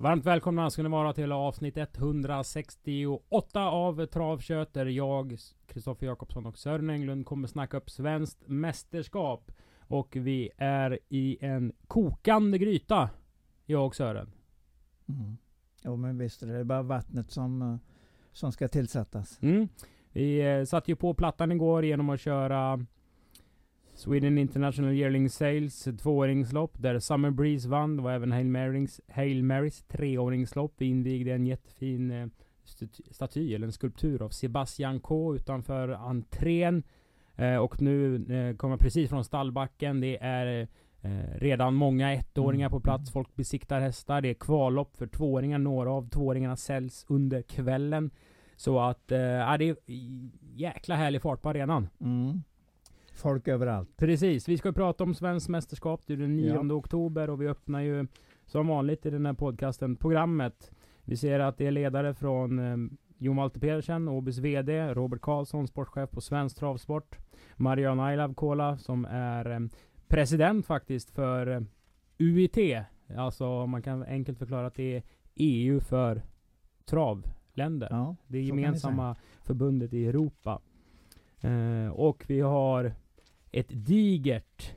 Varmt välkomna ska ni vara till avsnitt 168 av Travkött där jag, Kristoffer Jakobsson och Sören Englund kommer snacka upp svenskt mästerskap. Och vi är i en kokande gryta, jag och Sören. Mm. Jo men visst det är bara vattnet som, eh, som ska tillsättas. Mm. Vi eh, satte ju på plattan igår genom att köra Sweden International Yearling Sales tvååringslopp där Summer Breeze vann. Det var även Hail Marys, Hail Marys treåringslopp. Vi invigde en jättefin eh, staty, eller en skulptur av Sebastian K utanför entrén. Eh, och nu eh, kommer jag precis från stallbacken. Det är eh, redan många ettåringar Mm. på plats. Folk besiktar hästar. Det är kvallopp för tvååringar. Några av tvååringarna säljs under kvällen. Så att, ja, det är jäkla härlig fart på arenan. Mm. Folk överallt. Precis, vi ska prata om svenskt mästerskap. Det är den 9 Ja. oktober och vi öppnar ju som vanligt i den här podcasten programmet. Vi ser att det är ledare från eh, Jon Walter Pedersen, Åbys VD, Robert Karlsson, sportchef på Svensk Travsport, Mariana Ailavkola som är eh, president faktiskt för eh, UIT. Alltså man kan enkelt förklara att det är EU för travländer. Ja, Det gemensamma förbundet i Europa. Eh, och vi har ett digert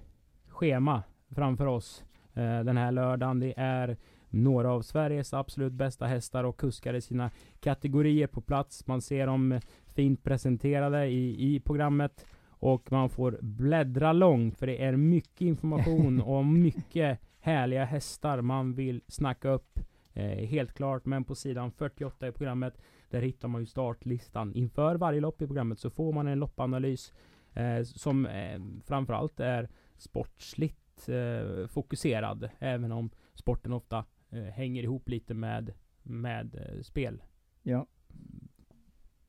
schema framför oss eh, den här lördagen. Det är några av Sveriges absolut bästa hästar och kuskar i sina kategorier på plats. Man ser dem fint presenterade i, i programmet. Och man får bläddra långt för det är mycket information och mycket härliga hästar man vill snacka upp. Eh, helt klart, men på sidan 48 i programmet där hittar man ju startlistan. Inför varje lopp i programmet så får man en loppanalys eh, som eh, framförallt är sportsligt eh, fokuserad. Även om sporten ofta eh, hänger ihop lite med, med eh, spel. Ja,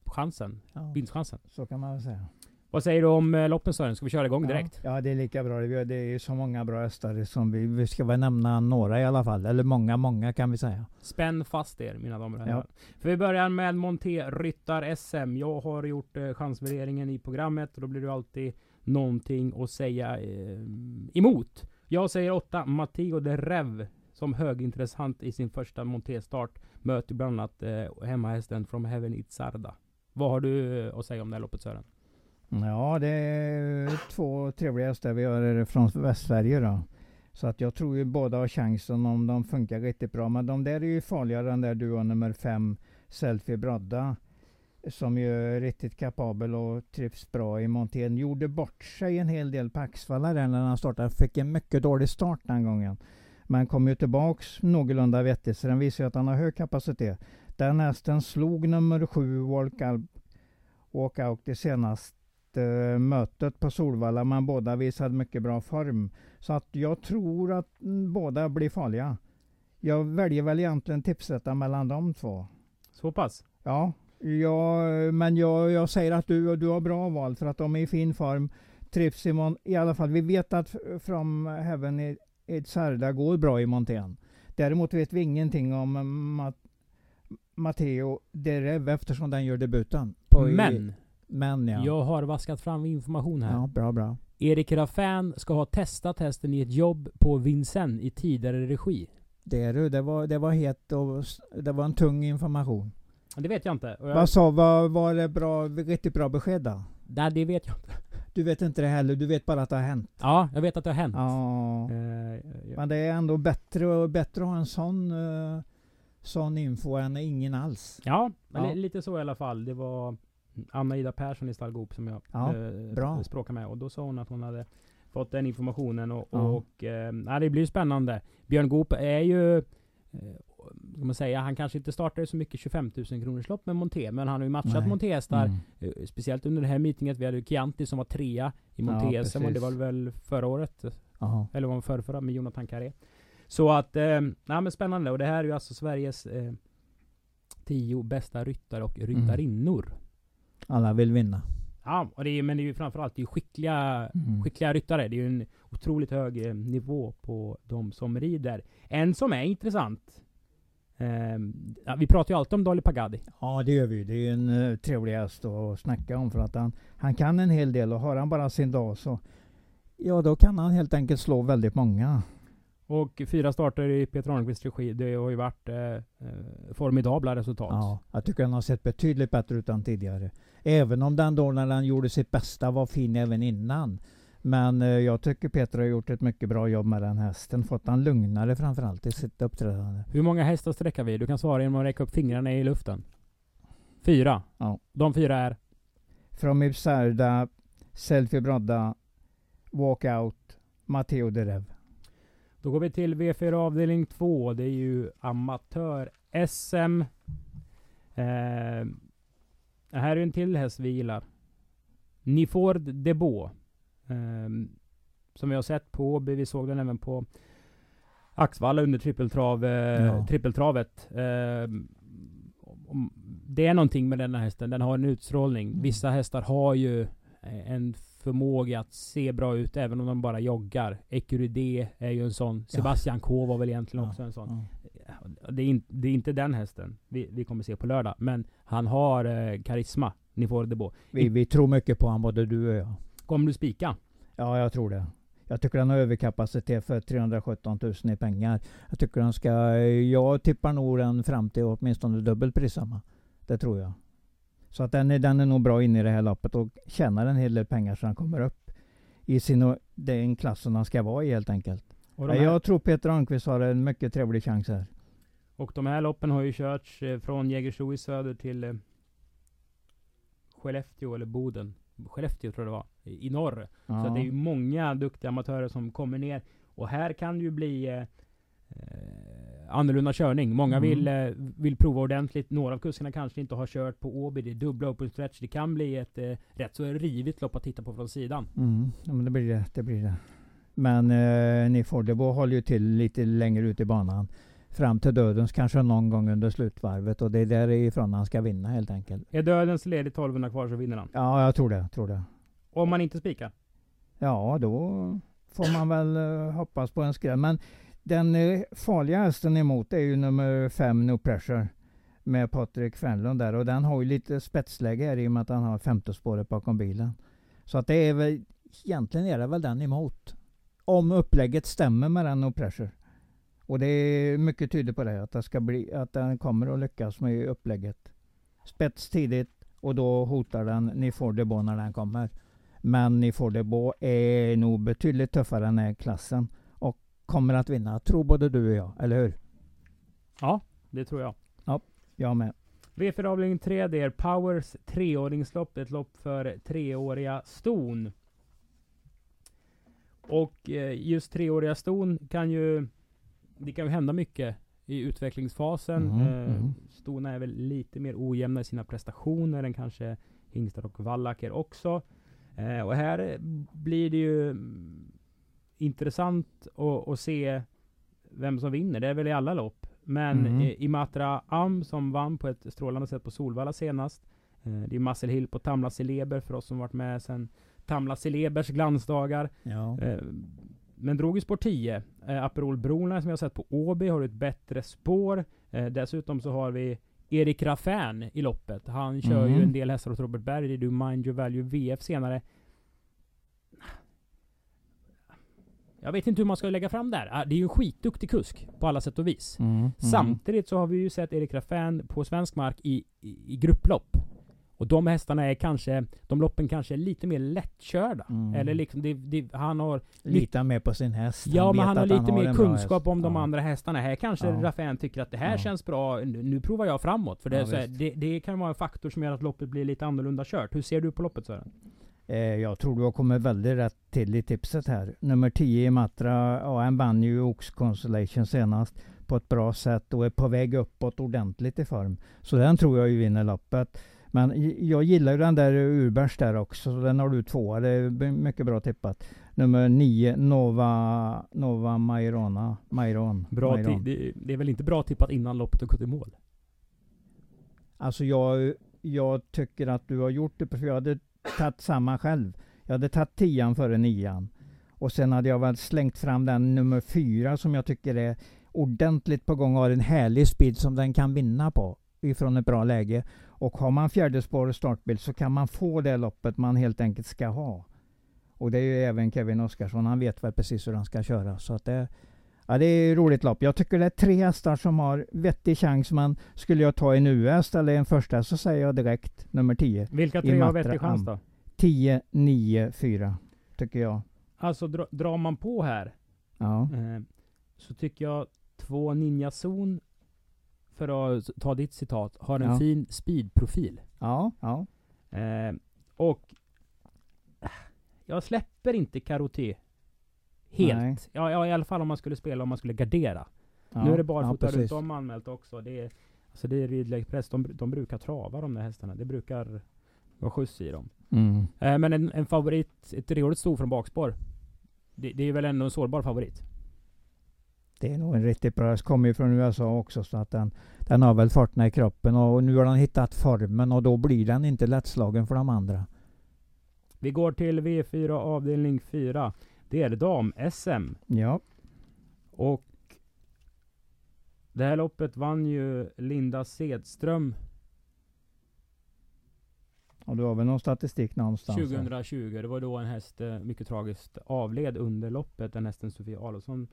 Chansen, ja, vinstchansen. så kan man väl säga. Vad säger du om eh, loppen Sören? Ska vi köra igång direkt? Ja, ja, det är lika bra. Det är- ju så många bra hästar som vi, vi ska väl nämna några i alla fall. Eller många, många kan vi säga. Spänn fast er mina damer och Ja. herrar. För vi börjar med Monté Ryttar SM. Jag har gjort eh, chansvärderingen i programmet och då blir det alltid någonting att säga eh, emot. Jag säger 8 Matteo de Rev som högintressant i sin första Monté-start. Möter bland annat eh, hemmahästen From Heaven Itzarda. Vad har du eh, att säga om det här loppet Sören? Ja, det är två trevliga hästar vi har från Västsverige då. Så att jag tror ju båda har chansen om de funkar riktigt bra. Men de där är ju farligare än där duo nummer fem, Selfie Brodda. Som ju är riktigt kapabel och trivs bra i montén. Gjorde bort sig en hel del på Axvalla där när han startade. Fick en mycket dålig start den gången. Men kom ju tillbaks någorlunda vettigt. Så den visar ju att han har hög kapacitet. Den hästen slog nummer sju, Walkout, Walkout det senaste eh, mötet på Solvalla, men båda visade mycket bra form. Så att jag tror att mm, båda blir farliga. Jag väljer väl egentligen tipsrätta mellan de två. Så pass? Ja, jag, men jag, jag säger att du, du har bra val för att de är i fin form. Trivs i, mon- i alla fall. Vi vet att From Heaven i Sarda går bra i montén. Däremot vet vi ingenting om Mat- Matteo Derev eftersom den gör debuten. På i- Men, ja. jag har vaskat fram information här. Ja, bra, bra. Erik Raffin ska ha testat hästen i ett jobb på Vincennes i tidigare regi. Det, är du, det, var, det var het och det var en tung information. Det vet jag inte. Jag, Vad sa, var, var det bra, riktigt bra besked då? Nej, det vet jag inte. Du vet inte det heller, du vet bara att det har hänt. Ja, jag vet att det har hänt. Ja. Eh, ja. Men det är ändå bättre, och bättre att ha en sån, eh, sån info än ingen alls. ja, Ja. li- lite så i alla fall. Det var Anna-Ida Persson i Stallgop som jag Ja, eh, bra. språkade med. Och då sa hon att hon hade fått den informationen. Och, Ja. och eh, ja, det blir spännande. Björn Goop är ju eh, man säga, han kanske inte startade så mycket 25 000 kronors lopp med Monté, men han har ju matchat Nej. Monté-hästar. Mm. eh, Speciellt under det här meetinget. Vi hade ju Chianti som var trea i Ja, Monté-SM och det var väl förra året? Jaha. Eller var det förra, förra med Jonathan Carré. Så att, eh, nej men spännande. Och det här är ju alltså Sveriges eh, tio bästa ryttare och ryttarinnor. Alla vill vinna. Ja, och det är, men det är ju framförallt det är skickliga, Mm. skickliga ryttare. Det är ju en otroligt hög eh, nivå på de som rider. En som är intressant. Eh, vi pratar ju alltid om Dolly Pagadi. Ja det gör vi. Det är ju en uh, trevlig häst att snacka om för att han, han kan en hel del och har han bara sin dag så Ja då kan han helt enkelt slå väldigt många. Och fyra starter i Peter Arnqvists regi. Det har ju varit eh, eh, formidabla resultat. Ja, jag tycker han har sett betydligt bättre ut än tidigare. Även om den då när han gjorde sitt bästa var fin även innan. Men eh, jag tycker Peter har gjort ett mycket bra jobb med den hästen. Fått han lugnare framförallt i sitt uppträdande. Hur många hästar sträcker vi? Du kan svara genom att räcka upp fingrarna i luften. Fyra. Ja. De fyra är? From Ipsarda, Selfie Brodda, Walkout, Matteo de Rev. Då går vi till V4 avdelning 2. Det är ju amatör-SM. Eh, här är en till häst vi gillar. Niford Debo. Eh, som vi har sett på Åby. Vi såg den även på Axvalla under trippeltrav, eh, Ja. trippeltravet. Eh, det är någonting med den här hästen. Den har en utstrålning. Mm. Vissa hästar har ju en förmåga att se bra ut även om de bara joggar. Ecuride är ju en sån. Sebastian K var väl egentligen också en sån. Ja. Det är, in, det är inte den hästen vi, vi kommer se på lördag. Men han har eh, karisma. Ni får det på. Vi, vi tror mycket på honom både du och jag. Kommer du spika? Ja, jag tror det. Jag tycker han har överkapacitet för 317 000 i pengar. Jag tycker han ska... Jag tippar nog den fram till åtminstone dubbelprissamma. Det tror jag. Så att den är, den är nog bra inne i det här loppet och tjänar en hel del pengar så han kommer upp i sin, den klassen han ska vara i helt enkelt. Här, Jag tror Peter Almqvist har en mycket trevlig chans här. och de här loppen har ju körts eh, från Jägersro i söder till eh, Skellefteå eller Boden. Skellefteå tror jag det var. I, i norr. Ja. Så det är ju många duktiga amatörer som kommer ner. Och här kan det ju bli eh, eh, annorlunda körning. Många Mm. vill, eh, vill prova ordentligt. Några av kuskarna kanske inte har kört på Åby. Det är dubbla open stretch. Det kan bli ett eh, rätt så rivigt lopp att titta på från sidan. Mm, ja, men det blir det. det, blir det. Men eh, Nifordebo håller ju till lite längre ut i banan. Fram till dödens kanske någon gång under slutvarvet. Och det är därifrån han ska vinna helt enkelt. Är dödens led i 1200 kvar så vinner han. Ja, jag tror det. Tror det. Om man inte spikar. Ja, då får man väl eh, hoppas på en skräll. Men den eh, farliga hästen emot är ju nummer fem No Pressure. Med Patrik Fernlund där. Och den har ju lite spetsläge här i och med att han har femte spåret bakom bilen. Så att det är väl, egentligen är det väl den emot. Om upplägget stämmer med den No Pressure. Och det är mycket tydligt på det, att, det ska bli, att den kommer att lyckas med upplägget. Spets tidigt och då hotar den Ni får det bo när den kommer. Men Ni får det bo är nog betydligt tuffare än den här klassen kommer att vinna. Tror både du och jag, eller hur? Ja, det tror jag. Jag med. V4 avdelning 3, det är Powers treåringslopp. Ett lopp för treåriga ston. Och eh, just treåriga ston kan ju... Det kan ju hända mycket i utvecklingsfasen. Mhm, Eh, mhm. Stona är väl lite mer ojämna i sina prestationer än kanske hingstar och vallacker också. Eh, och här blir det ju mm, intressant att, att se vem som vinner. Det är väl i alla lopp. Men Mhm. eh, Imatra Am som vann på ett strålande sätt på Solvalla senast. Eh, det är Marcel Hill på Tamla Celeber för oss som varit med sedan Tamla Celebers glansdagar. Ja. Eh, men drog i spår 10. Eh, Aperol Broline som jag har sett på Åby har ett bättre spår. Eh, dessutom så har vi Erik Raffin i loppet. Han kör Mhm. ju en del hästar åt Robert Berg. Är du Mind Your Value VF senare. Jag vet inte hur man ska lägga fram det här. Ah, Det är ju en skitduktig kusk på alla sätt och vis. Mm, mm. Samtidigt så har vi ju sett Erik Raffin på svensk mark i, i, i grupplopp. Och de hästarna är kanske, de loppen kanske är lite mer lättkörda. Mm. Eller liksom, det, det, han har Litar mer på sin häst. Ja, men han har lite mer en bra kunskap om de Ja. andra hästarna. Här kanske Ja. Raffin tycker att det här Ja. känns bra, nu, provar jag framåt. För det, Ja, här, det, det kan vara en faktor som gör att loppet blir lite annorlunda kört. Hur ser du på loppet Sören? Eh, jag tror du har kommit väldigt rätt till i tipset här. Nummer 10 i Matra, han vann ju Ox Constellation senast. på ett bra sätt och är på väg uppåt ordentligt i form. Så den tror jag ju vinner loppet. Men jag gillar ju den där Urbergs där också, så den har du tvåa. Det är mycket bra tippat. Nummer nio, Nova, Nova Mairona. Mairon. Bra det, det, är väl inte bra tippat innan loppet har gått i mål? Alltså jag, jag tycker att du har gjort det, för jag hade tagit samma själv. Jag hade tagit tian före nian. Och sen hade jag väl slängt fram den nummer fyra som jag tycker är ordentligt på gång och har en härlig speed som den kan vinna på ifrån ett bra läge. Och har man fjärde spår och startbil så kan man få det loppet man helt enkelt ska ha. Och det är ju även Kevin Oskarsson. Han vet väl precis hur han ska köra. Så att det, ja, det är ett roligt lopp. Jag tycker det är tre hästar som har vettig chans. Men skulle jag ta en US eller en första så säger jag direkt nummer 10. Vilka tre har vettig chans då? 10, 9, 4. Tycker jag. Alltså dra, drar man på här. Ja. Eh, så tycker jag två Ninja Zon för att ta ditt citat, har en ja. fin speedprofil. Ja, ja. Eh, och jag släpper inte Karoté helt. Ja, ja, i alla fall om man skulle spela, om man skulle gardera. Ja, nu är det barfota ja, runt om anmält också. Det är, alltså det är Ridley Express, de, de brukar trava de där hästarna. Det brukar vara skjuts i dem. Mm. Eh, men en, en favorit, ett treårigt sto från bakspår. Det, det är väl ändå en sårbar favorit. Det är nog en riktigt bra. Den kommer ju från USA också så att den, den har väl farterna i kroppen och nu har den hittat formen och då blir den inte lättslagen för de andra. Vi går till V4 avdelning 4. Det är dam-SM. Ja. Och det här loppet vann ju Linda Sedström. Och du har väl någon statistik någonstans? 2020. Det var då en häst eh, mycket tragiskt avled under loppet. Den hästen Sofia Adolfsson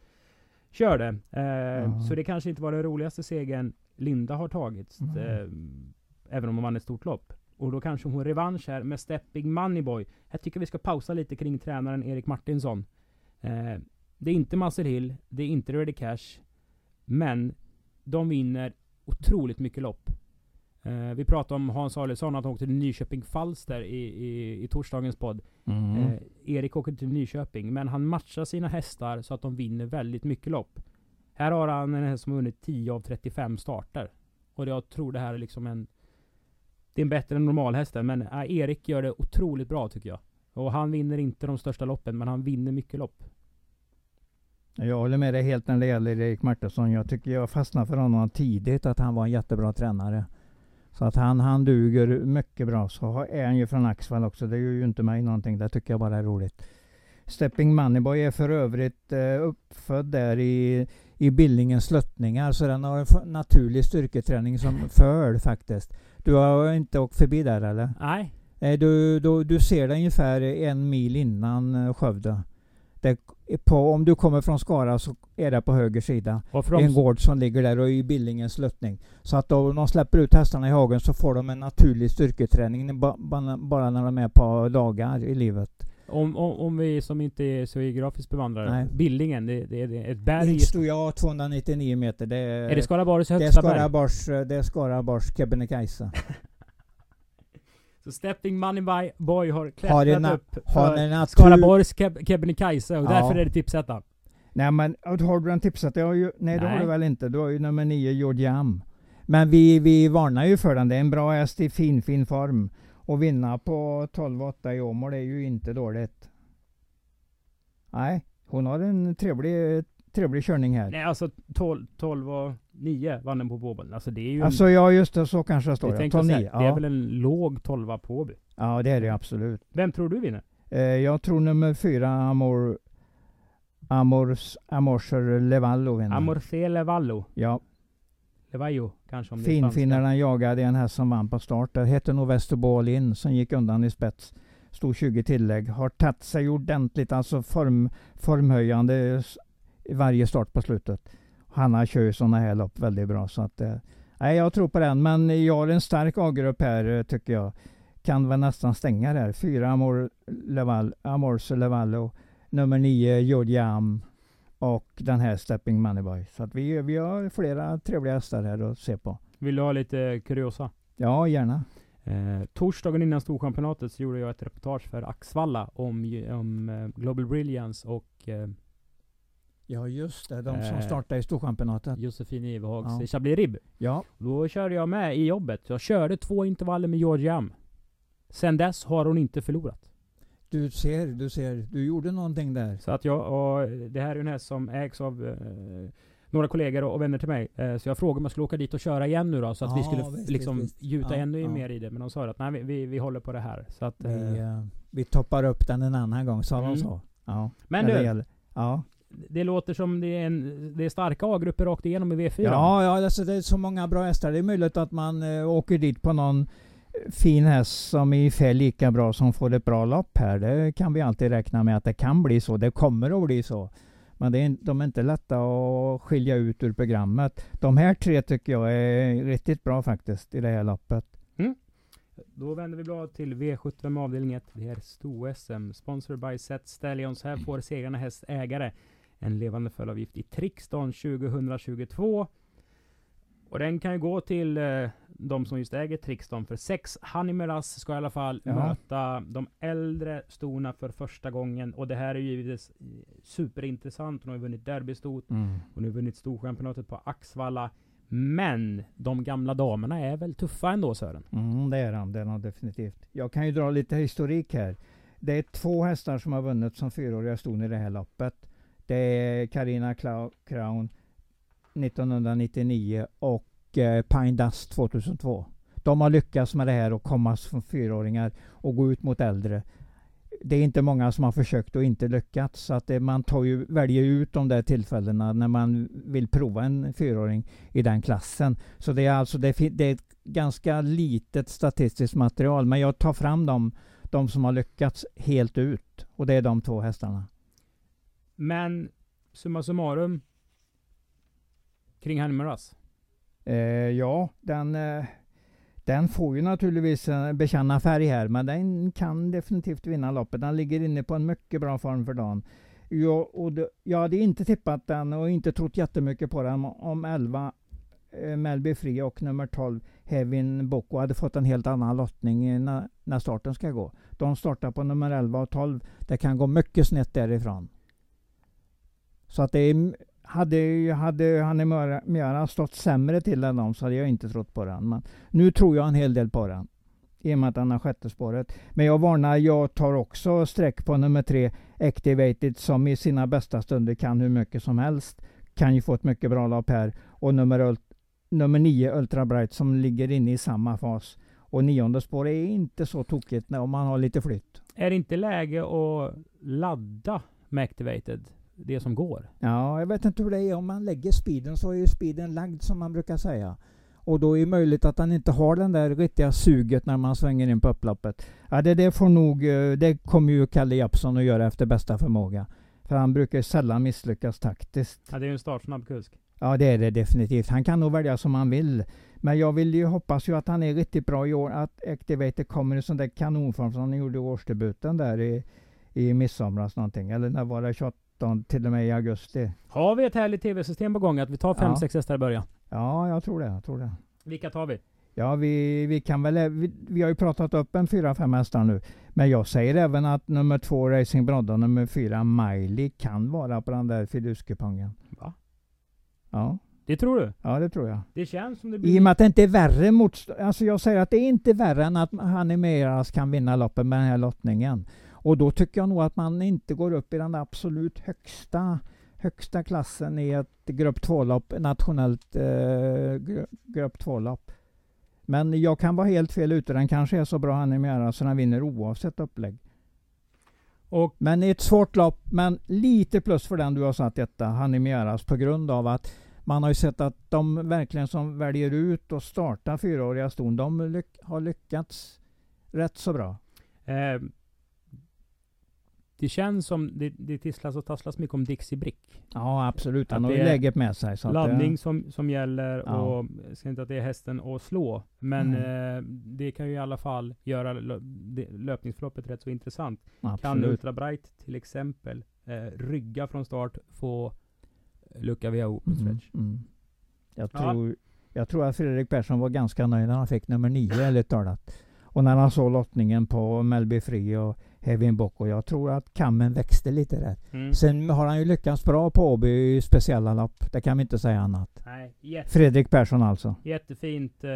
körde. Eh, så det kanske inte var den roligaste segern Linda har tagit. Mm. Eh, även om hon vann ett stort lopp. Och då kanske hon revansch här med Stepping Moneyboy. Jag tycker vi ska pausa lite kring tränaren Erik Martinsson. Eh, det är inte Muscle Hill, det är inte Ready Cash. Men de vinner otroligt mycket lopp. Eh, vi pratade om Hans Arlesson, att han åkte till Nyköping Falster i, i, i torsdagens podd. Mm. Eh, Erik åker till Nyköping, men han matchar sina hästar så att de vinner väldigt mycket lopp. Här har han en häst som har vunnit 10 av 35 starter. Och jag tror det här är liksom en... Det är en bättre än normalhästen, men äh, Erik gör det otroligt bra tycker jag. Och han vinner inte de största loppen, men han vinner mycket lopp. Jag håller med dig helt när det gäller Erik Martinsson. Jag tycker jag fastnade för honom tidigt, att han var en jättebra tränare. Så att han, han duger mycket bra. Så är han ju från Axvall också. Det gör ju inte mig någonting. Det tycker jag bara är roligt. Stepping Moneyboy är för övrigt eh, uppfödd där i, i Billingens sluttningar. Så den har en naturlig styrketräning som föl faktiskt. Du har inte åkt förbi där eller? Nej. Eh, du, du, du ser den ungefär en mil innan eh, Skövde. Det, på, om du kommer från Skara så är det på höger sida. En gård som ligger där och i Billingens sluttning. Så att då de släpper ut hästarna i hagen så får de en naturlig styrketräning bara när de är på dagar i livet. Om, om, om vi som inte är så geografiskt bevandrade. Nej. Billingen, det, det, är ett berg. Stod jag 299 meter. Det är, är det Skaraborgs högsta det är Skaraborgs, berg? Det är Skaraborgs Kebnekaise. Så Stepping Money by Boy har klättrat har upp för Skaraborgs Keb Kebnekaise och ja. därför är det tipsetta. Nej men har du en tipsetta? Jag ju, nej, nej det har du väl inte. Du har ju nummer 9 Georgiam. Men vi, vi varnar ju för den. Det är en bra häst i fin fin form. Och vinna på 12-8 i Åmål är ju inte dåligt. Nej, hon har en trevlig, trevlig körning här. Nej alltså 12, 12 och 9 vann den på Båben. Alltså det är ju... Alltså ja just det, så kanske det står det. 12, 9. Det är väl en låg 12 på Åby? Ja det är det absolut. Vem tror du vinner? Eh, jag tror nummer 4 Amor... Amors, Amorser Levallo vinner. Amorse Levallo? Ja. Levallo kanske om Finfinnarna jagade en häst som vann på start. Det hette nog Västerbo in som gick undan i spets. Stod 20 tillägg. Har tagit sig ordentligt, alltså form, formhöjande i varje start på slutet. Hanna kör ju sådana här lopp väldigt bra. Så att, eh, nej, jag tror på den. Men jag har en stark A-grupp här eh, tycker jag. Kan väl nästan stänga där. Fyra Amor Leval, Amorse Levallo. Nummer nio Jodjam. Och den här Stepping Moneyboy. Så att vi, vi har flera trevliga hästar här att se på. Vill du ha lite kuriosa? Ja, gärna. Eh, torsdagen innan Storchampionatet så gjorde jag ett reportage för Axvalla om, om eh, Global Brilliance och eh, Ja just det, de som Eh, startade i Storchampionatet. Josefin Ivehags Ja. Chablis Rib. Ja, Då körde jag med i jobbet. Jag körde två intervaller med George Am. Sen dess har hon inte förlorat. Du ser, du ser. Du gjorde någonting där. Så att jag, och det här är en häst som ägs av eh, några kollegor och vänner till mig. Eh, så jag frågade om jag skulle åka dit och köra igen nu då. Så att vi Ja, skulle f- visst, liksom visst, gjuta Ja, ännu ja. mer i det. Men de sa att nej, vi, vi, vi håller på det här. Så att, Vi, eh, eh, vi toppar upp den en annan gång, sa Mm. de så. Ja. men det du, gäller- Ja, det låter som det är, en, det är starka A-grupper rakt igenom i V4. ja, ja alltså det är så många bra hästar. Det är möjligt att man eh, åker dit på någon eh, fin häst som är ungefär lika bra som får ett bra lopp här. Det kan vi alltid räkna med att det kan bli så. Det kommer att bli så. Men det är, de är inte lätta att skilja ut ur programmet. De här tre tycker jag är riktigt bra faktiskt i det här loppet. Då vänder vi blad till V75 avdelning 1. Det är sto-SM. Sponsored by Set Stallions. Här får segrarna häst ägare en levande följdavgift i Trixton 2022. Och den kan ju gå till eh, de som just äger Trixton. För sex Hanimeras ska i alla fall Ja. möta de äldre storna för första gången. Och det här är ju givetvis superintressant. Hon har ju vunnit derbystot. Hon har vunnit Storchampionatet på Axvalla. Men de gamla damerna är väl tuffa ändå Sören? Mm, det är han, det är han definitivt. Jag kan ju dra lite historik här. Det är två hästar som har vunnit som fyraåriga ston i det här loppet. Det är Carina Crown 1999 och eh, Pine Dust 2002. De har lyckats med det här och komma som fyraåringar och gå ut mot äldre. Det är inte många som har försökt och inte lyckats. Så att det, man tar ju, väljer ut de där tillfällena när man vill prova en fyraåring i den klassen. Så det är alltså det, det är ett ganska litet statistiskt material. Men jag tar fram dem, de som har lyckats helt ut. Och det är de två hästarna. Men summa summarum kring Hanimeras. Eh, ja, den, eh, den får ju naturligtvis eh, bekänna färg här. Men den kan definitivt vinna loppet. Den ligger inne på en mycket bra form för dagen. Jag, och det, jag hade inte tippat den och inte trott jättemycket på den om 11 eh, Melby Free och nummer 12 Hevin Boko hade fått en helt annan lottning när, när starten ska gå. De startar på nummer 11 och 12. Det kan gå mycket snett därifrån. Så att det är, hade, hade Hanne Möra- stått sämre till än dem så hade jag inte trott på den. Men nu tror jag en hel del på den. I och med att den har sjätte spåret. Men jag varnar, jag tar också streck på nummer tre Activated som i sina bästa stunder kan hur mycket som helst. Kan ju få ett mycket bra lopp här. Och nummer, nummer nio Ultra Bright som ligger inne i samma fas. Och nionde spår är inte så tokigt om man har lite flytt. Är det inte läge att ladda med Activated? Det som går? Ja, jag vet inte hur det är. Om man lägger speeden så är ju speeden lagd som man brukar säga. Och då är det möjligt att han inte har den där riktiga suget när man svänger in på upploppet. Ja, det, det får nog, eh, det kommer ju Kalle Jeppsson att göra efter bästa förmåga. För han brukar ju sällan misslyckas taktiskt. Ja, det är ju en startsnabb kusk. Ja, det är det definitivt. Han kan nog välja som han vill. Men jag vill ju hoppas ju att han är riktigt bra i år. Att Activator kommer i sån där kanonform som han gjorde i årsdebuten där i, i midsomras någonting. Eller när var det? 28 till och med i augusti. Har vi ett härligt tv-system på gång? Att vi tar fem Ja. sex hästar i början? Ja, jag tror det. Jag tror det. Vilka tar vi? Ja, vi, vi kan väl... Vi, vi har ju pratat upp en fyra, fem hästar nu. Men jag säger även att nummer två Racing Brodda nummer fyra Miley kan vara på den där fiduskupongen. Va? Ja, Det tror du? ja, det tror jag. Det känns som det I blir... och med att det inte är värre mot... Alltså jag säger att det är inte värre än att han är Meras kan vinna loppen med den här lottningen. Och då tycker jag nog att man inte går upp i den absolut högsta högsta klassen i ett grupp 2-lopp, nationellt eh, gru- grupp 2-lopp. Men jag kan vara helt fel ute. Den kanske är så bra han är Meras så den vinner oavsett upplägg. Och Men ett svårt lopp, men lite plus för den du har satt detta, han är Mjöras, på grund av att man har ju sett att de verkligen som väljer ut och startar fyraåriga ston, de lyck- har lyckats rätt så bra. eh, det känns som det, det tisslas och tasslas mycket om Dixie Brick. Ja, absolut. Han har ju det är läget med sig. Så att Laddning det, som, som gäller Ja. och jag säger inte att det är hästen att slå. Men Mm. eh, det kan ju i alla fall göra löpningsförloppet rätt så intressant. Kan absolut. Ultra Bright till exempel eh, rygga från start, få lucka WHO på Mm, stretch. mm. Jag, Ja. tror, jag tror att Fredrik Persson var ganska nöjd när han fick nummer nio, ärligt talat. Och när han såg lottningen på Melby Free och Hevin Bock och jag tror att kammen växte lite där. Mm. Sen har han ju lyckats bra på Åby i speciella lopp. Det kan vi inte säga annat. Nej, jätte, Fredrik Persson alltså. jättefint eh,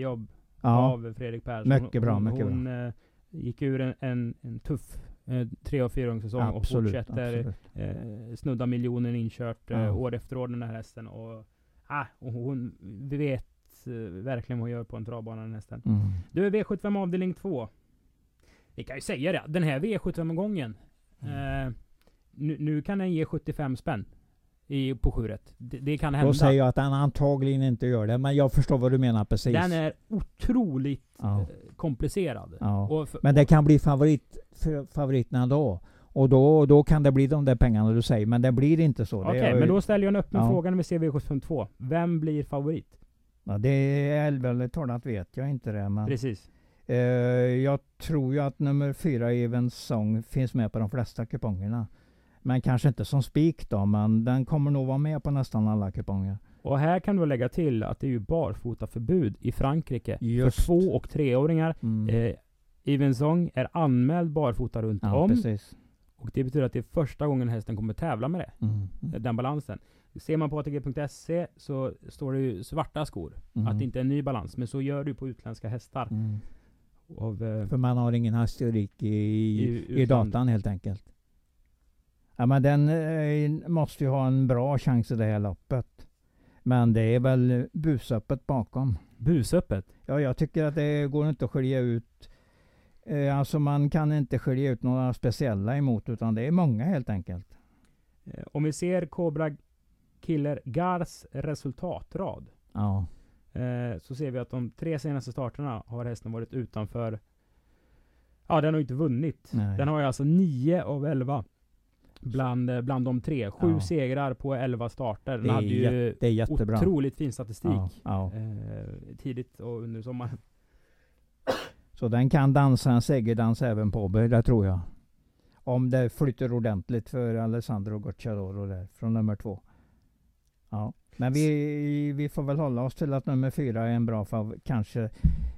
jobb Ja, av Fredrik Persson. Mycket bra, hon, mycket hon, eh, gick ur en, en, en tuff eh, tre och och absolut. fortsätter absolut. eh, snudda miljonen inkört eh, Ja. år efter år den här hästen. Och, ah, och hon vet eh, verkligen vad hon gör på en travbana den hästen. Mm. Du är V75 avdelning 2. Vi kan ju säga det, den här V75-gången. Mm. Eh, nu, nu kan den ge 75 spänn i, på sjuret. Det, det kan hända. Då säger jag att han antagligen inte gör det, men jag förstår vad du menar precis. Den är otroligt Ja. eh, komplicerad. Ja. För, Men det kan bli favorit, favoriterna då. Och då, då kan det bli de där pengarna du säger, men det blir inte så. Okej, är, men då ställer jag en öppen Ja. fråga när vi ser V752. Vem blir favorit? ja, det är allvarligt talat vet jag inte det. Men, Precis. Eh, jag tror ju att nummer fyra, Evens Song, finns med på de flesta kupongerna. Men kanske inte som spik då, men den kommer nog vara med på nästan alla kuponger. Och här kan du lägga till att det är ju barfotaförbud i Frankrike Just. för två och treåringar. Mm. Eh, Evensong är anmäld barfota runt ja, om. precis. Och det betyder att det är första gången hästen kommer tävla med det. Mm. Mm. Den balansen. Ser man på ATG.se så står det ju svarta skor. Mm. Att det inte är en ny balans. Men så gör du på utländska hästar. Mm. Av, eh, För man har ingen historik i, I i, datan helt enkelt. Ja men den eh, måste ju ha en bra chans i det här loppet. Men det är väl busöppet bakom. busöppet. Ja, jag tycker att det går inte att skilja ut. Eh, alltså man kan inte skilja ut några speciella emot utan det är många helt enkelt. Om vi ser Cobra Killer Gars resultatrad. Ja. Eh, så ser vi att de tre senaste starterna har hästen varit utanför. Ja, den har inte vunnit. Nej. Den har ju alltså 9 av 11. Bland, eh, bland de tre. Sju Ja. segrar på 11 starter. Den Det är hade ju Det är jättebra. otroligt fin statistik. Ja, ja. Eh, tidigt och under sommaren. Så den kan dansa en segerdans även på Åby, det tror jag. Om det flyter ordentligt för Alessandro Gocciadoro där, från nummer två. Ja. Men vi, vi får väl hålla oss till att nummer fyra är en bra fav- kanske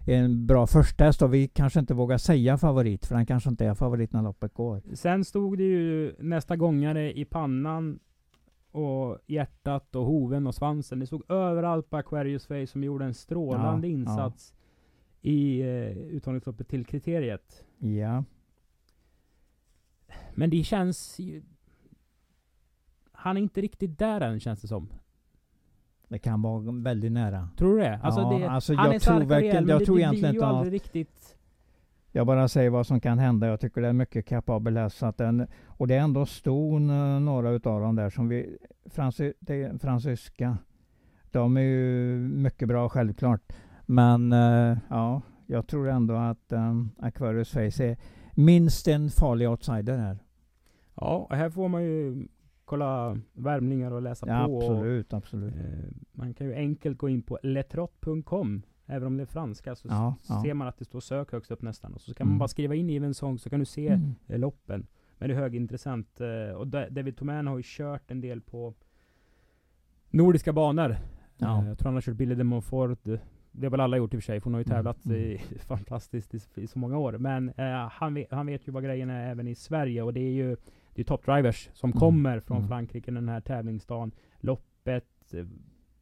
en bra första häst och vi kanske inte vågar säga favorit för den kanske inte är favorit när loppet går. Sen stod det ju nästa gångare i pannan och hjärtat och hoven och svansen. Det stod överallt på Aquarius Face som gjorde en strålande Ja, ja. insats i eh, uttagningsloppet till kriteriet. Ja. Men det känns ju... Han är inte riktigt där än känns det som. Det kan vara väldigt nära. Tror du det? Alltså Ja, det alltså han jag är tror verkligen- men jag det, tror det egentligen blir ju aldrig riktigt... Jag bara säger vad som kan hända. Jag tycker det är mycket kapabel häst. så att den- Och det är ändå ston, eh, några utav dem där som vi... Francy, det är fransyska. De är ju mycket bra självklart. Men eh, ja, jag tror ändå att um, Aquarius Face är minst en farlig outsider här. Ja, här får man ju kolla värmningar och läsa Ja, på. Och, absolut, absolut. eh, man kan ju enkelt gå in på letrot.com. Även om det är franska så Ja, s- ja. ser man att det står sök högst upp nästan. Och så kan Mm. man bara skriva in Even Song så kan du se Mm. eh, loppen. Men det är högintressant. Eh, och Da- David Toman har ju kört en del på nordiska banor. Ja. Eh, jag tror han har kört Billy de Montfort. Det har väl alla gjort i och för sig, för hon har ju Mm, tävlat mm. i, fantastiskt i, i så många år. Men eh, han, vet, han vet ju vad grejen är även i Sverige. Och det är ju det är top drivers som Mm, kommer från mm. Frankrike den här tävlingsdagen. Loppet eh,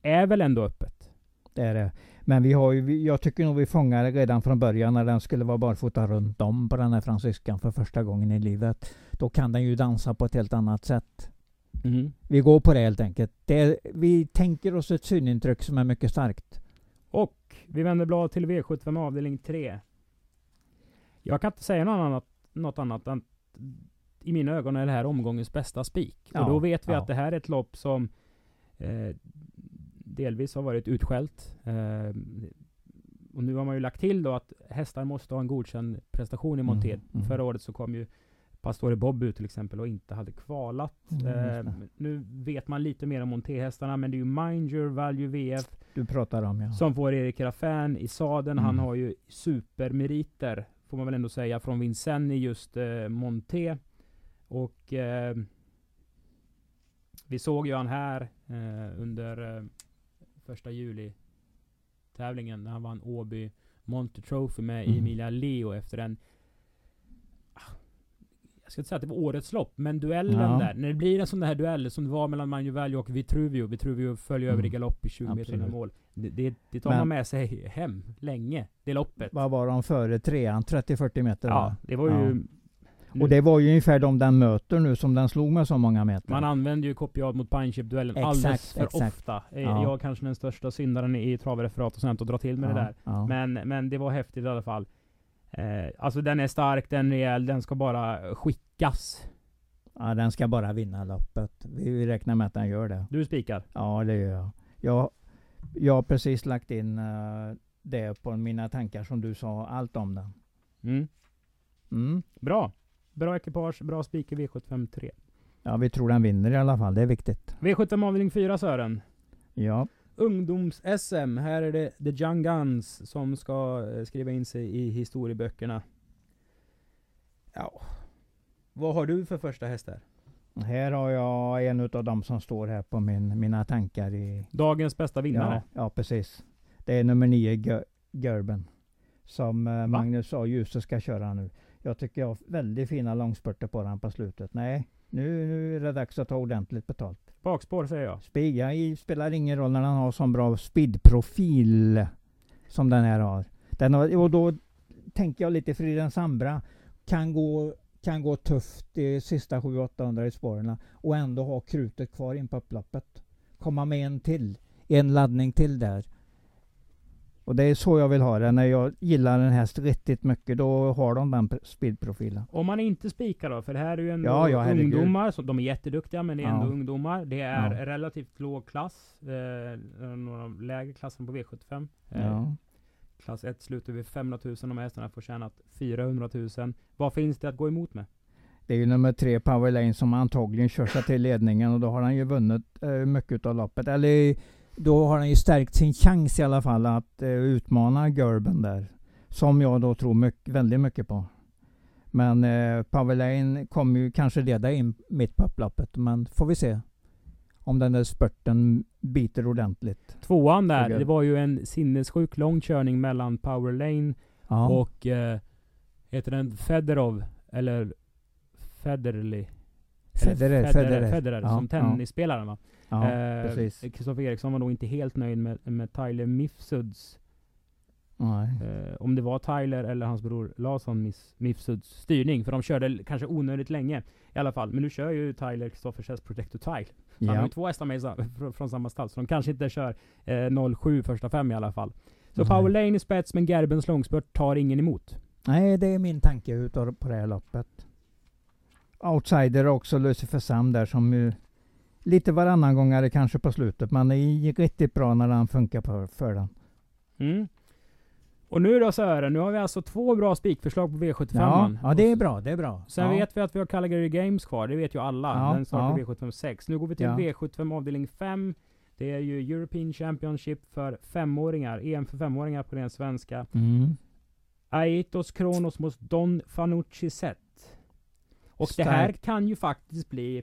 är väl ändå öppet? Det är det. Men vi har ju, jag tycker nog vi fångade redan från början när den skulle vara barfota runt om på den här fransyskan för första gången i livet. Då kan den ju dansa på ett helt annat sätt. Vi går på det helt enkelt. Det vi tänker oss ett synintryck som är mycket starkt. Och vi vänder blad till V75 avdelning 3. Jag kan inte säga något annat, något annat än i mina ögon är det här omgångens bästa spik. Ja, och då vet vi ja. att det här är ett lopp som eh, delvis har varit utskällt. Eh, och nu har man ju lagt till då att hästar måste ha en godkänd prestation i monté. Mm, mm. Förra året så kom ju Pastore Bob ut till exempel och inte hade kvalat. Mm, eh, nu vet man lite mer om montéhästarna men det är ju Mind Your Value VF Du pratar om ja. som får Erik Raffin i sadeln. Han Mm. har ju supermeriter, får man väl ändå säga, från Vincennes i just eh, Monté. Och eh, vi såg ju han här eh, under eh, första juli tävlingen när han vann Åby Monte Trophy med Mm. Emilia Leo efter en ah, jag ska inte säga att det var årets lopp, men duellen Ja. där. När det blir en sån där duell som det var mellan Manjo Valli och Vitruvio. Vitruvio följer över i Mm. galopp i 20 meter innan mål. Det, det, det tar Men- man med sig hem länge, det loppet. Vad var de före trean? 30-40 meter? Ja, va? det var ju... Ja. Nu- Och det var ju ungefär de den möter nu som den slog med så många meter. Man använder ju kopiat mot Pineship-duellen Exakt, alldeles för exakt. ofta. Eh, Ja. Jag är kanske den största syndaren i travreferat och sånt och dra till med ja, det där. Ja. Men, men det var häftigt i alla fall. Eh, alltså den är stark, den är rejäl, den ska bara skickas. ja, den ska bara vinna loppet. Vi räknar med att den gör det. Du spikar. Ja, det gör jag. Jag, jag har precis lagt in eh, det på mina tankar som du sa, allt om den. Mm. Mm. Bra. Bra ekipage, bra spik i V75 3. Ja, vi tror den vinner i alla fall. Det är viktigt. V75 avdelning 4 Sören. Ja, Ungdoms-SM. Här är det The Young Guns som ska eh, skriva in sig i historieböckerna. Ja. Vad har du för första häst där? här har jag en av dem som står här på min, mina tankar i... Dagens bästa vinnare. Ja, ja, precis. Det är nummer nio, Gerben. Som eh, Magnus A. Djuse ska köra nu. Jag tycker jag har väldigt fina långspurter på den på slutet. Nej, nu, nu är det dags att ta ordentligt betalt. Bakspår säger jag. Spiga i spelar ingen roll när han har sån bra speedprofil som den här har. Den har och då tänker jag lite Friden Sambra kan gå, kan gå tufft de sista 700-800 i spåren och ändå ha krutet kvar in på upploppet. Komma med en till, en laddning till där. Och det är så jag vill ha det. När jag gillar en häst riktigt mycket, då har de den pr- speedprofilen. Om man inte spikar då, för det här är ju ändå Ja, ja, ungdomar, så de är jätteduktiga men det är Ja. ändå ungdomar. Det är Ja. relativt låg klass, eh, några av lägre klassen på V75. Eh, Ja. Klass 1 slutar vid 500 000, de här hästarna får tjänat 400 000. Vad finns det att gå emot med? Det är ju nummer tre, Power Lane, som antagligen kör sig till ledningen och då har han ju vunnit eh, mycket av loppet. Eller då har han ju stärkt sin chans i alla fall att eh, utmana Gerben där. Som jag då tror mycket, väldigt mycket på. Men eh, Lane kommer ju kanske leda in mitt på upploppet. Men får vi se. Om den där spurten biter ordentligt. Tvåan där, det var ju en sinnessjuk lång körning mellan Power Lane Ja. och eh, heter den Federov eller Federley? Federer, Federer, Federer. Federer Ja, som tennisspelaren va? ja, Eh. Kristoffer Eriksson var nog inte helt nöjd med, med Tyler Mifsuds. Eh, om det var Tyler eller hans bror Larsson Mifsuds styrning. För de körde kanske onödigt länge i alla fall. Men nu kör ju Tyler Kristoffer häst Protector Tile. Så Han har Ja. ju två hästar med i sa- fr- från samma stall. Så de kanske inte kör eh, 07 första fem i alla fall. Så Nej. Power Lane i spets men Gerbens långspurt tar ingen emot. Nej, det är min tanke utav på det här loppet. Outsider också Lucifer Sam där som ju lite varannan gångare kanske på slutet. Men det gick riktigt bra när han funkar för, för den. Mm. Och nu då Sören, nu har vi alltså två bra spikförslag på V75. Ja, ja, det är bra. Det är bra. Sen ja. vet vi att vi har Calgary Games kvar, det vet ju alla. Ja, Den startar ja. V75 6. Nu går vi till Ja. V75 avdelning 5. Det är ju European Championship för femåringar. EM för femåringar på den svenska. Mm. Aitos Kronos mot Don Fanucci Set. Och det här kan ju faktiskt bli...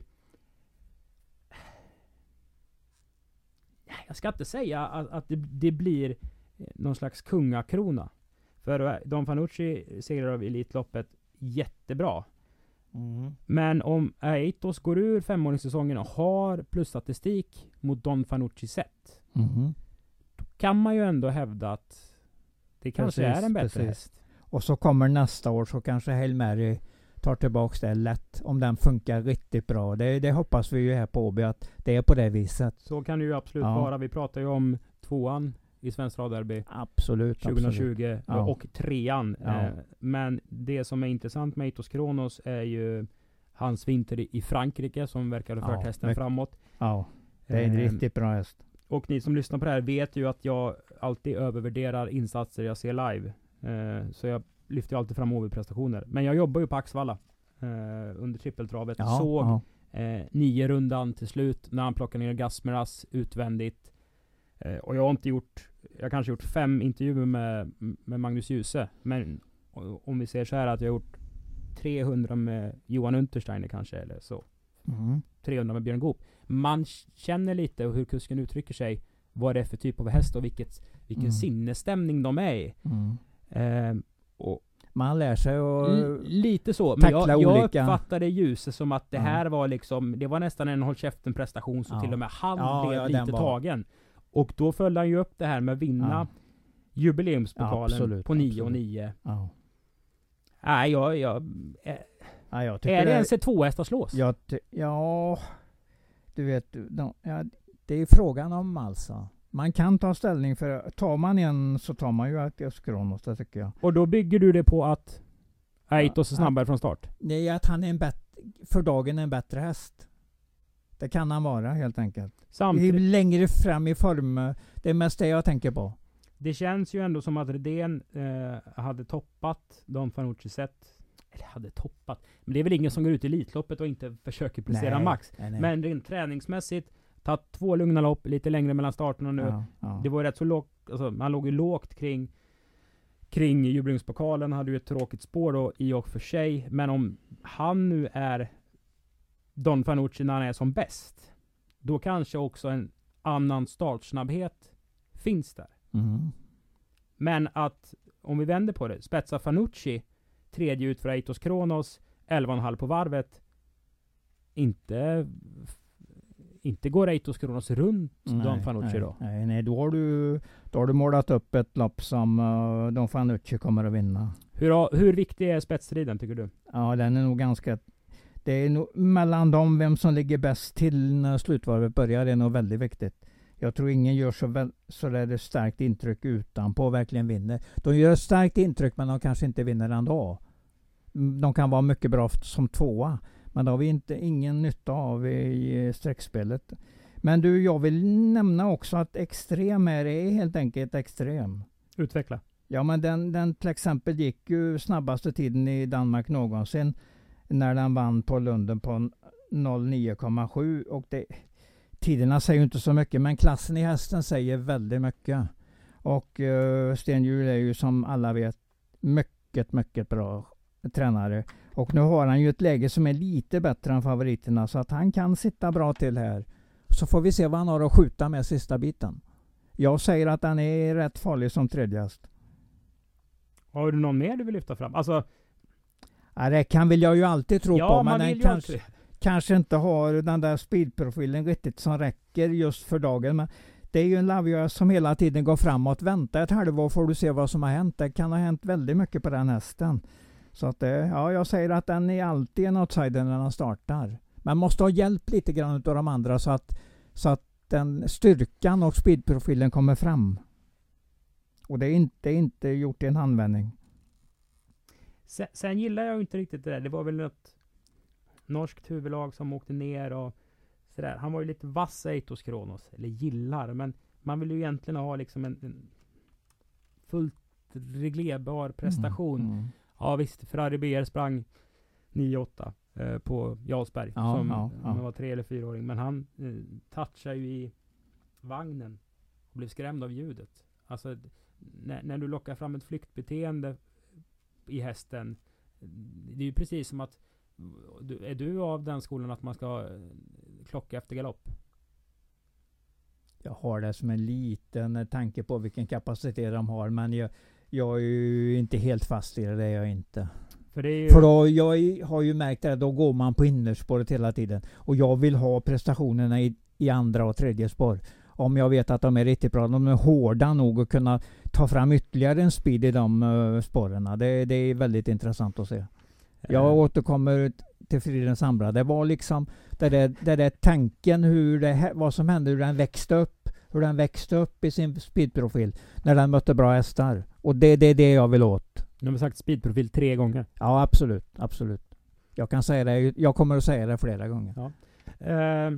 Jag ska inte säga att, att det, det blir eh, någon slags kungakrona. För eh, Don Fanucci segrar av Elitloppet jättebra. Mm. Men om Aitos går ur femåringssäsongen och har plusstatistik mot Don Fanucci Set. Mhm. Kan man ju ändå hävda att det kanske Precis, är en bättre precis. häst. Och så kommer nästa år så kanske Hail Mary tar tillbaks det lätt. Om den funkar riktigt bra. Det, det hoppas vi ju här på Åby att det är på det viset. Så kan det ju absolut Ja. vara. Vi pratar ju om tvåan i Svensk Travderby Absolut. 2020 absolut. Ja. och trean. Ja. Eh, Men det som är intressant med Eitos Kronos är ju hans vinter i- Frankrike som verkar ha Ja, fört hästen mycket- framåt. Ja, det är en Eh, riktigt bra häst. Och ni som lyssnar på det här vet ju att jag alltid övervärderar insatser jag ser live. Eh, Så jag lyfter ju alltid fram OB-prestationer. Men jag jobbar ju på Axvalla eh, under trippeltravet. Ja, Såg ja. eh, nio rundan till slut när han plockar ner Gasmeras utvändigt. Eh, och jag har inte gjort, jag kanske gjort fem intervjuer med, med Magnus Djuse. Men om vi säger så här att jag har gjort 300 med Johan Untersteiner kanske, eller så. Mm. 300 med Björn Goop. Man känner lite hur kusken uttrycker sig, vad det är för typ av häst och vilket, vilken Mm. sinnesstämning de är i. Mm. Eh, och Man lär sig att lite så. Men jag, tackla jag olika- uppfattade ljuset som att det Ja. här var liksom, det var nästan en håll käften prestation så Ja. till och med han Ja, blev ja, lite var- tagen. Och då följde han ju upp det här med att vinna Ja. jubileumspokalen Absolut, på 9 och absolut. 9. Ja. Nej, jag, jag, är, Ja, jag är det ens ett tvåhästarslås? Jag ty- ja, du vet, du, de, ja, det är frågan om alltså. Man kan ta ställning för, tar man en så tar man ju Atios Kronos, det tycker jag. Och då bygger du det på att Aitos är snabbare från start? Är att han är en för dagen en bättre häst. Det kan han vara helt enkelt. Samtidigt, Längre fram i form, det är mest det jag tänker på. det känns ju ändå som att Redén eh, hade toppat Don Fanucci sett. Eller hade toppat. Men det är väl ingen som går ut i Elitloppet och inte försöker prestera Nej, max. nej, nej. Men rent träningsmässigt, tagit två lugna lopp, lite längre mellan starten och nu. ja, ja. Det var ju rätt så lågt, alltså man låg ju lågt kring kring jubileumspokalen, hade ju ett tråkigt spår då i och för sig. Men om han nu är Don Fanucci när han är som bäst, då kanske också en annan startsnabbhet finns där. Mm. Men att, om vi vänder på det, spetsa Fanucci, tredje ut för Eitos Kronos, 11,5 på varvet. Inte, inte går Eitos Kronos runt Don Fanucci då. Nej, nej, då har du, då har du målat upp ett lopp som uh, Don Fanucci kommer att vinna. Hur, hur viktig är spetsstriden tycker du? Ja, den är nog ganska... Det är nog mellan dem, vem som ligger bäst till när slutvarvet börjar, det är nog väldigt viktigt. Jag tror ingen gör så, väl, så där det starkt intryck utanpå och verkligen vinner. De gör ett starkt intryck men de kanske inte vinner ändå. Mm, De kan vara mycket bra som tvåa. Men det har vi inte, ingen nytta av i streckspelet. Men du, jag vill nämna också att extrem är, är helt enkelt extrem. Utveckla. Ja men den, den till exempel gick ju snabbaste tiden i Danmark någonsin när den vann på Lunden på 09,7 och det, tiderna säger ju inte så mycket men klassen i hästen säger väldigt mycket. Och uh, Sten Hjul är ju som alla vet mycket, mycket bra tränare. Och nu har han ju ett läge som är lite bättre än favoriterna så att han kan sitta bra till här. Så får vi se vad han har att skjuta med sista biten. Jag säger att han är rätt farlig som tredje häst. Har du någon mer du vill lyfta fram? Alltså, Ja, det kan väl jag ju alltid tro ja på, men vill den kanske, alltid. kanske inte har den där speedprofilen riktigt som räcker just för dagen. Men det är ju en Lavia som hela tiden går framåt. Vänta ett halvår får du se vad som har hänt. Det kan ha hänt väldigt mycket på den hästen. Så att, eh, ja, jag säger att den är alltid en outsider när den startar. Man måste ha hjälp lite grann av de andra så att, så att den styrkan och speedprofilen kommer fram. Och det är inte, inte gjort i en handvändning. Sen, sen gillar jag inte riktigt det där. Det var väl något norskt huvudlag som åkte ner och sådär. Han var ju lite vass Eitos Kronos. Eller gillar, men man vill ju egentligen ha liksom en, en fullt reglerbar prestation. Mm, mm. Ja visst, Ferrari BR sprang 9-8 eh, på Jarlsberg. Ja, som ja, ja. var tre eller fyraåring. Men han eh, touchade ju i vagnen och blev skrämd av ljudet. Alltså när, när du lockar fram ett flyktbeteende i hästen. Det är ju precis som att du, är du av den skolan att man ska eh, klocka efter galopp? Jag har det som en liten tanke på vilken kapacitet de har. Men jag, jag är ju inte helt fast i det, det är jag inte. För ju... För då, jag har ju märkt det, då går man på innerspåret hela tiden. Och jag vill ha prestationerna i, i andra och tredje spår. Om jag vet att de är riktigt bra. De är hårda nog att kunna ta fram ytterligare en speed i de uh, spåren. Det, det är väldigt intressant att se. Jag eh, återkommer till Fridens Ambra. Det var liksom det där, det där tanken hur det, vad som hände, hur den växte upp. Hur den växte upp i sin speedprofil när den mötte bra hästar. Och det, det är det jag vill åt. Nu har sagt speedprofil tre gånger. Ja, absolut. Absolut. Jag kan säga det. Jag kommer att säga det flera gånger. Eh,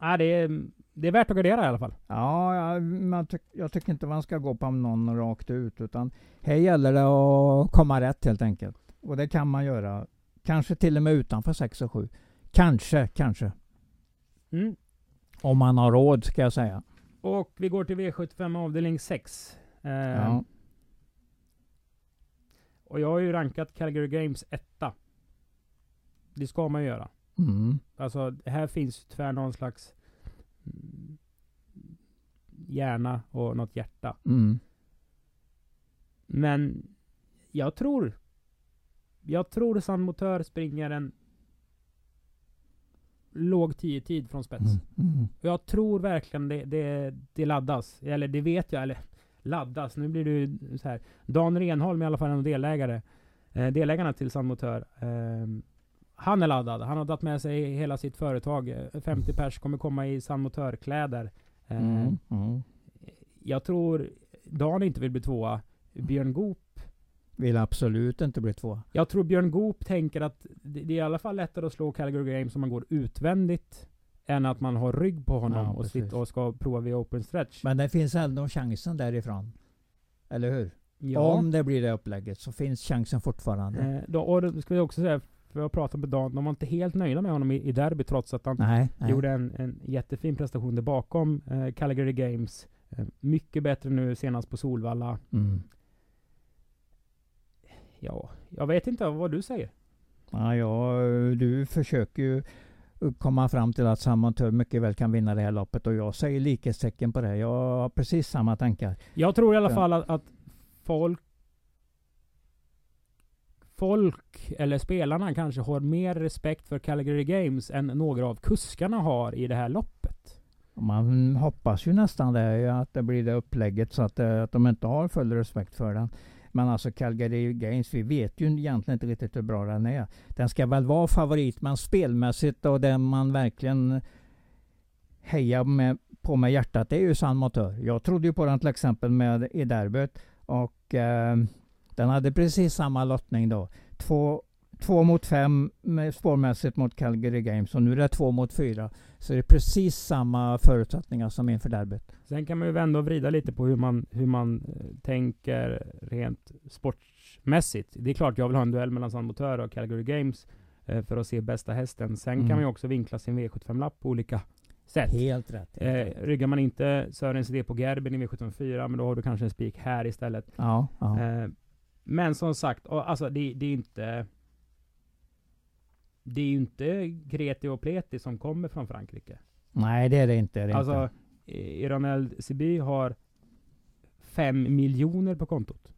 nej, det, är, det är värt att gardera i alla fall. Ja, jag, man tyck, jag tycker inte man ska gå på någon rakt ut. Utan här gäller det att komma rätt helt enkelt. Och det kan man göra. Kanske till och med utanför 6 och 7. Kanske, kanske. Mm. Om man har råd ska jag säga. Och vi går till V75 avdelning 6. Eh, Ja. Och jag har ju rankat Calgary Games etta. Det ska man ju göra. Mm. Alltså här finns tyvärr någon slags mm, hjärna och något hjärta. Mm. Men jag tror jag tror San Motör springer en låg 10 tid från spets. Mm. Mm. Jag tror verkligen det, det, det laddas. Eller det vet jag. Eller laddas. Nu blir det ju så här. Dan Renholm är i alla fall en av delägare. Eh, delägarna till San Motör. Eh, han är laddad. Han har dragit med sig hela sitt företag. Eh, 50 pers kommer komma i San Motör-kläder. Eh, Mm. Mm. Jag tror Dan inte vill bli tvåa. Björn Goop Vill absolut inte bli två. Jag tror Björn Goop tänker att det det är i alla fall lättare att slå Calgary Games om man går utvändigt än att man har rygg på honom Ja, och precis. sitter och ska prova via open stretch. Men det finns ändå chansen därifrån. Eller hur? ja. Om det blir det upplägget så finns chansen fortfarande. eh, då, och då ska vi också säga, för jag pratat med Dan, de var inte helt nöjda med honom i, i derby trots att han Nej, nej. gjorde en, en jättefin prestation där bakom eh, Calgary Games. Eh, mycket bättre nu senast på Solvalla. Mm. Ja, jag vet inte vad du säger. Ja, ja, du försöker ju komma fram till att Samantör mycket väl kan vinna det här loppet och jag säger likhetstecken på det. Jag har precis samma tankar. Jag tror i alla fall att, att folk Folk, eller spelarna kanske har mer respekt för Calgary Games än några av kuskarna har i det här loppet. Man hoppas ju nästan det, att det blir det upplägget så att, eh, att de inte har full respekt för den. Men alltså Calgary Games, vi vet ju egentligen inte riktigt hur bra den är. Den ska väl vara favorit, men spelmässigt och det man verkligen hejar med, på med hjärtat, det är ju San Motör. Jag trodde ju på den till exempel med, i derbyt och eh, den hade precis samma lottning då. Två, två mot fem med spårmässigt mot Calgary Games och nu är det två mot fyra. Så det är precis samma förutsättningar som inför derbyt. Sen kan man ju vända och vrida lite på hur man, hur man eh, tänker rent sportsmässigt. Det är klart jag vill ha en duell mellan San Motör och Calgary Games eh, för att se bästa hästen. Sen Mm. kan man ju också vinkla sin V75-lapp på olika sätt. Helt rätt. Eh, ryggar man inte Sörens idé på Gerben i V754, men då har du kanske en spik här istället. Ja, ja. Eh, men som sagt, alltså det, det är inte... Det är ju inte Kreti och Pleti som kommer från Frankrike. Nej, det är det inte. Det är Alltså. Iranel Siby har fem miljoner på kontot.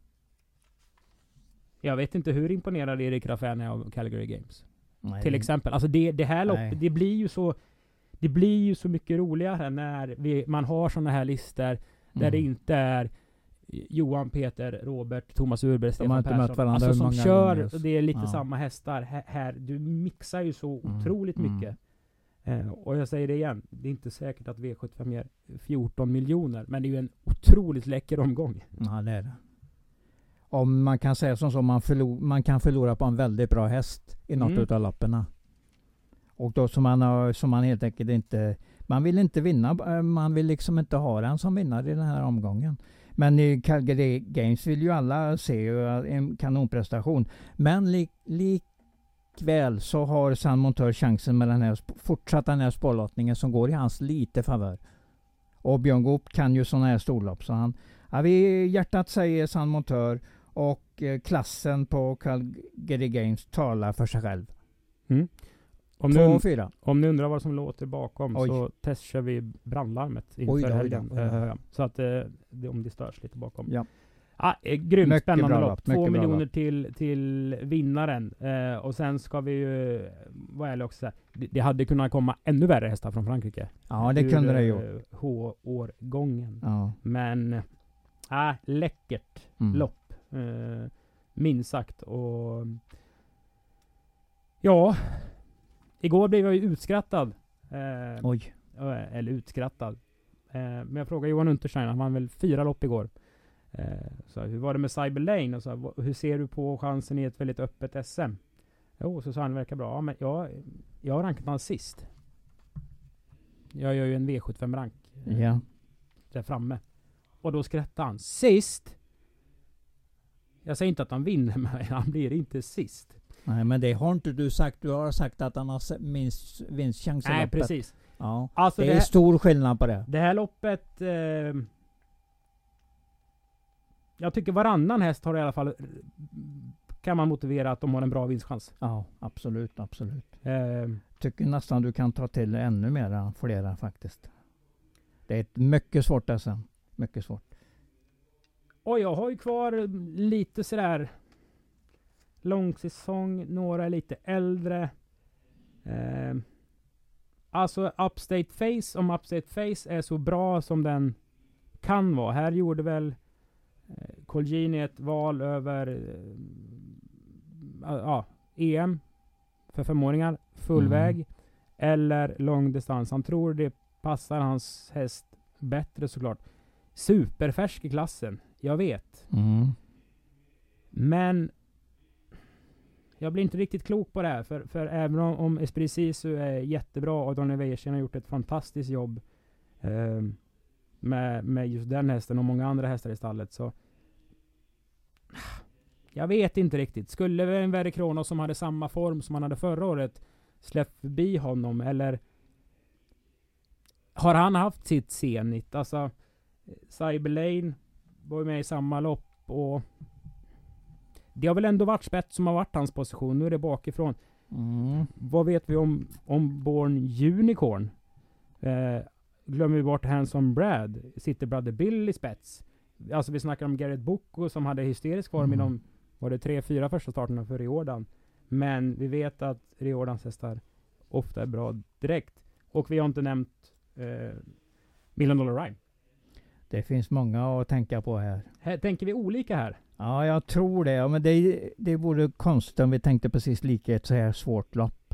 Jag vet inte hur imponerad Erik Raffin är av Calgary Games. Nej, Till det- exempel. Alltså det, det här loppet, det blir ju så... Det blir ju så mycket roligare när vi, man har sådana här listor där det Mm. inte är Johan, Peter, Robert, Thomas Urberg, har Stefan inte Persson. mött varandra alltså som kör, gånger. och det är lite Ja. samma hästar. Här, du mixar ju så Mm, otroligt mm. mycket. Eh, och jag säger det igen, det är inte säkert att V75 ger 14 miljoner, men det är ju en otroligt läcker omgång. Ja, det är det. Om man kan säga som så, man, förlor, man kan förlora på en väldigt bra häst i något Mm. utav loppen. Och då som man, har, som man helt enkelt inte... Man vill inte vinna, eh, man vill liksom inte ha den som vinnare i den här omgången. Men i Calgary Games vill ju alla se en kanonprestation. Men lik, likväl så har San Montör chansen med den här, fortsatta den här spårlottningen som går i hans lite favör. Och Björn Goop kan ju sådana här storlopp så han... Ja, vi, hjärtat säger San Montör och eh, klassen på Calgary Games talar för sig själv. Mm. Om Två ni, och fyra. om ni undrar vad som låter bakom Oj. så testkör vi brandlarmet inför Oj då, oj då, helgen. oj då. eh, Så att eh, det, om det störs lite bakom. Ja. Ah, eh, grymt Mycket spännande bra lopp. lopp, Två mycket bra miljoner lopp. till, till vinnaren. Eh, och sen ska vi ju eh, vara ärliga också säga. Det, det hade kunnat komma ännu värre hästar från Frankrike. Ja, det Ur, kunde det eh, ju. H-årgången. Ja. Men, ah, läckert Mm. lopp. Eh, minst sagt. Och ja, igår blev jag ju utskrattad. Eh, Oj. Eh, Eller utskrattad. Eh, Men jag frågade Johan Unterstein, han vann väl fyra lopp igår. Eh, Så hur var det med Cyber Lane? Och så, "Vad- hur ser du på chansen i ett väldigt öppet SM? Jo, så sa han, verkar bra. Ja, men jag, jag har rankat honom sist. Jag gör ju en V75-rank eh, Ja. där framme. Och då skrattade han. Sist? Jag säger inte att han vinner, men han blir inte sist. Nej, men det har inte du sagt. Du har sagt att han har minst vinstchans i Nej, loppet. precis. Ja. Alltså Det det, är här, stor skillnad på det. det här loppet... Eh, jag tycker varannan häst har i alla fall... Kan man motivera att de har en bra vinstchans. Ja, absolut, absolut. Eh, Tycker nästan du kan ta till ännu mera, flera faktiskt. Det är ett mycket svårt SM. Mycket svårt. och jag har ju kvar lite sådär... långsäsong, några är lite äldre. Eh, alltså Upstate Face, om Upstate Face är så bra som den kan vara. Här gjorde väl eh, Colgini ett val över eh, ja, EM för femåringar, full Mm. eller långdistans. Han tror det passar hans häst bättre såklart. Superfärsk i klassen, jag vet. Mm. Men jag blir inte riktigt klok på det här. För, för även om, om Esprit Sisu är jättebra och Daniel Wäjersten har gjort ett fantastiskt jobb eh, med, med just den hästen och många andra hästar i stallet så jag vet inte riktigt. Skulle en Verre Kronos som hade samma form som han hade förra året släppt förbi honom eller har han haft sitt zenit? Alltså Cyberlane var ju med i samma lopp och det har väl ändå varit spets som har varit hans position. Nu är det bakifrån. Mm. Vad vet vi om, om Born Unicorn? Eh, glömmer vi bort Hanson Brad? Sitter Brother Bill i spets? Alltså vi snackar om Garrett Bocco som hade hysterisk form Mm. i de, var det tre, fyra första starterna för Riordan. Men vi vet att Riordans hästar ofta är bra direkt. Och vi har inte nämnt eh, Million Dollar Rhyme. Det finns många att tänka på här. Här tänker vi olika här. Ja, jag tror det. Ja, men det, det vore konstigt om vi tänkte precis lika ett så här svårt lopp.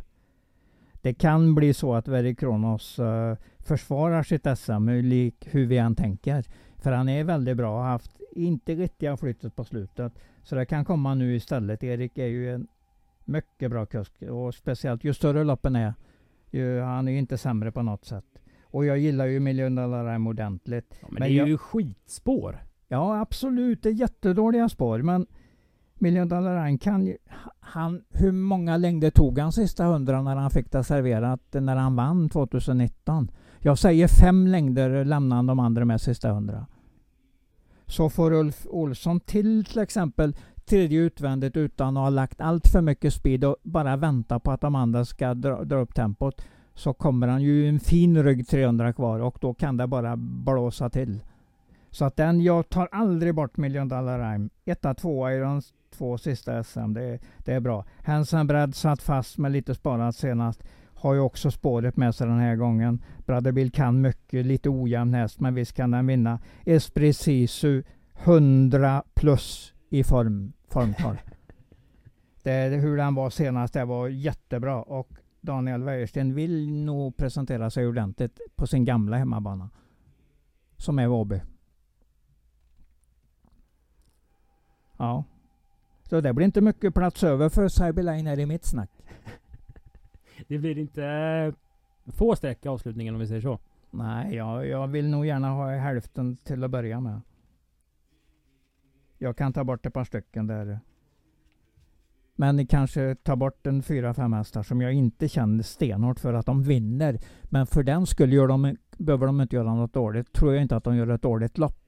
Det kan bli så att Verry Kronos eh, försvarar sitt SM lik hur vi än tänker. För han är väldigt bra har haft inte riktiga flyttet på slutet. Så det kan komma nu istället. Erik är ju en mycket bra kusk och speciellt ju större loppen är, ju, han är ju inte sämre på något sätt. Och jag gillar ju Million Dollar ordentligt. Ja, men, Men det är jag- ju skitspår. Ja, absolut. Det är jättedåliga spår. Men Million Dollar Rhyme kan ju... Han, hur många längder tog han sista hundra när han fick det serverat när han vann 2019? Jag säger fem längder lämnade han de andra med sista hundra. Så får Ulf Olsson till till exempel tredje utvändigt utan att ha lagt allt för mycket speed och bara vänta på att de andra ska dra, dra upp tempot så kommer han ju en fin rygg 300 kvar och då kan det bara blåsa till. Så att den, jag tar aldrig bort Million Dollar Rhyme. Etta, tvåa i de två sista SM, det, det är bra. Hansen Brad satt fast med lite sparat senast. Har ju också spåret med sig den här gången. Brother Bill kan mycket, lite ojämn häst, men visst kan den vinna. Esprit Sisu 100 plus i form, formtal. det, hur den var senast, det var jättebra. Och Daniel Wäjersten vill nog presentera sig ordentligt på sin gamla hemmabana. Som är Åby. Ja. Så det blir inte mycket plats över för Cyberline här i mitt snack. Det blir inte eh, få streck i avslutningen om vi säger så. Nej, jag, jag vill nog gärna ha hälften till att börja med. Jag kan ta bort ett par stycken där. Men kanske tar bort en fyra, fem hästar som jag inte känner stenhårt för att de vinner. Men för den skulle gör de, behöver de inte göra något dåligt. Tror jag inte att de gör ett dåligt lopp.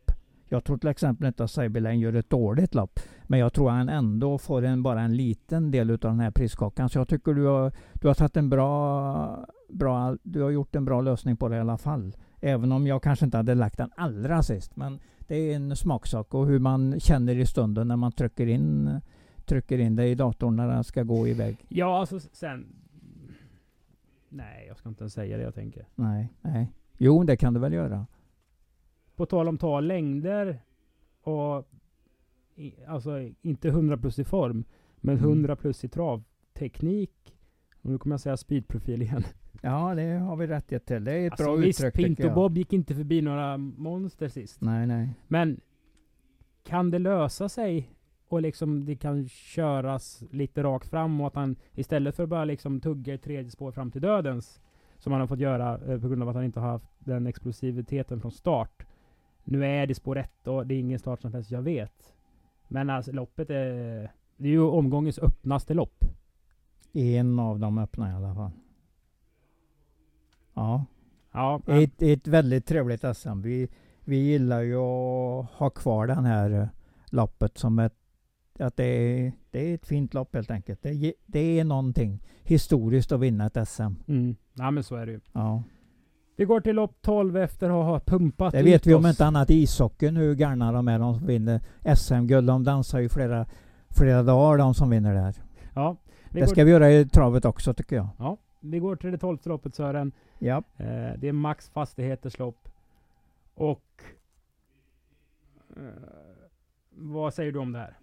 Jag tror till exempel inte att Cyberlane gör ett dåligt lopp. Men jag tror han ändå får en, bara en liten del utav den här priskakan. Så jag tycker du har, du har tagit en bra, bra, du har gjort en bra lösning på det i alla fall. Även om jag kanske inte hade lagt den allra sist. Men det är en smaksak och hur man känner i stunden när man trycker in, trycker in det i datorn när den ska gå iväg. Ja, alltså sen... Nej, jag ska inte ens säga det jag tänker. Nej, nej. Jo, det kan du väl göra. På tal om ta längder och... I, alltså inte 100 plus i form, men Mm. 100 plus i travteknik. Och nu kommer jag säga speedprofil igen. Ja, det har vi rätt till. Det är ett Alltså bra visst, uttryck Pinto jag. Bob gick inte förbi några monster sist. Nej, nej. Men kan det lösa sig och liksom det kan köras lite rakt fram och att han istället för att bara liksom tugga ett tredje spår fram till dödens som han har fått göra eh, på grund av att han inte har haft den explosiviteten från start. Nu är det spår ett och det är ingen start som helst, jag vet. Men alltså loppet är... Det är ju omgångens öppnaste lopp. En av dem öppnar i alla fall. Ja, Ja, men- ett, ett väldigt trevligt SM. Vi, vi gillar ju att ha kvar den här eh, loppet som ett att det är, det är ett fint lopp helt enkelt. Det, det är någonting historiskt att vinna ett SM. mm. ja men så är det ju. Ja. Vi går till lopp 12 efter att ha pumpat Det vet vi om inte annat i ishockeyn hur galna de är de som vinner SM-guld. De dansar ju flera, flera dagar de som vinner där. Ja, Det ska vi göra i travet också tycker jag. ja, vi går till det tolfte loppet Sören. Ja. Eh, det är Max Fastigheters lopp. Och eh, vad säger du om det här?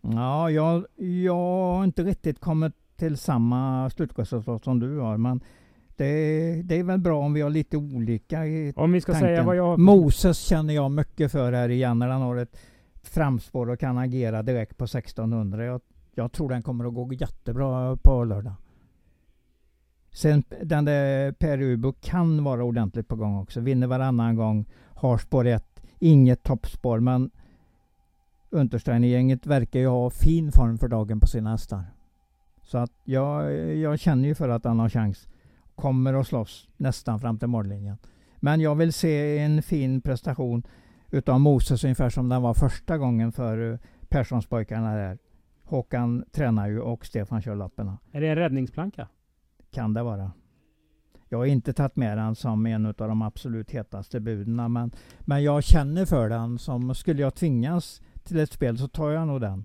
Ja, jag, jag har inte riktigt kommit till samma slutresultat som du har. Men det, det är väl bra om vi har lite olika i Om vi ska tanken. säga vad jag. Moses känner jag mycket för här igen när han har ett framspår och kan agera direkt på 1600. Jag, jag tror den kommer att gå jättebra på lördag. Sen den där Per Ubo kan vara ordentligt på gång också. Vinner varannan gång. Har spår 1. Inget toppspår men Untersteiner-gänget verkar ju ha fin form för dagen på sina hästar. Så att jag, jag känner ju för att han har chans. Kommer att slåss nästan fram till mållinjen. Men jag vill se en fin prestation utav Moses ungefär som den var första gången för eh, Perssonspojkarna där. Håkan tränar ju och Stefan kör lapparna. Är det en räddningsplanka? Kan det vara. Jag har inte tagit med den som en av de absolut hetaste buden men, men jag känner för den som skulle jag tvingas till ett spel så tar jag nog den.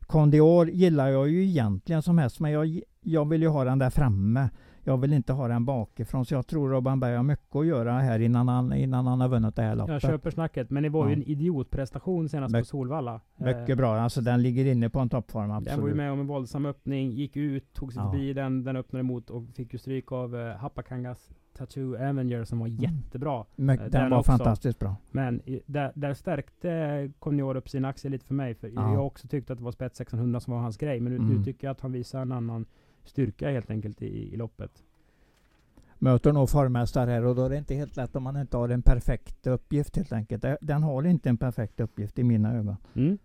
Condior gillar jag ju egentligen som häst men jag, jag vill ju ha den där framme. Jag vill inte ha den bakifrån så jag tror Robban Berg har mycket att göra här innan han, innan han har vunnit det här Jag loppet. köper snacket. Men det var ju Ja. en idiotprestation senast på Mycket- Solvalla. Eh, Mycket bra. Alltså den ligger inne på en toppform Den var ju absolut. med om en våldsam öppning, gick ut, tog sig Ja. förbi den, den öppnade emot och fick ju stryk av uh, Hapakangas Tattoo Avenger som var Mm. jättebra. My- Eh, Den, den var också. fantastiskt bra. Men i, där, där stärkte Connior upp sin axel lite för mig. För Ja. jag också tyckte att det var spets 1600 som var hans grej. Men nu, Mm. nu tycker jag att han visar en annan styrka helt enkelt i, i loppet. Möter nog formhästar här och då är det inte helt lätt om man inte har en perfekt uppgift helt enkelt. Den har inte en perfekt uppgift i mina ögon. Mm.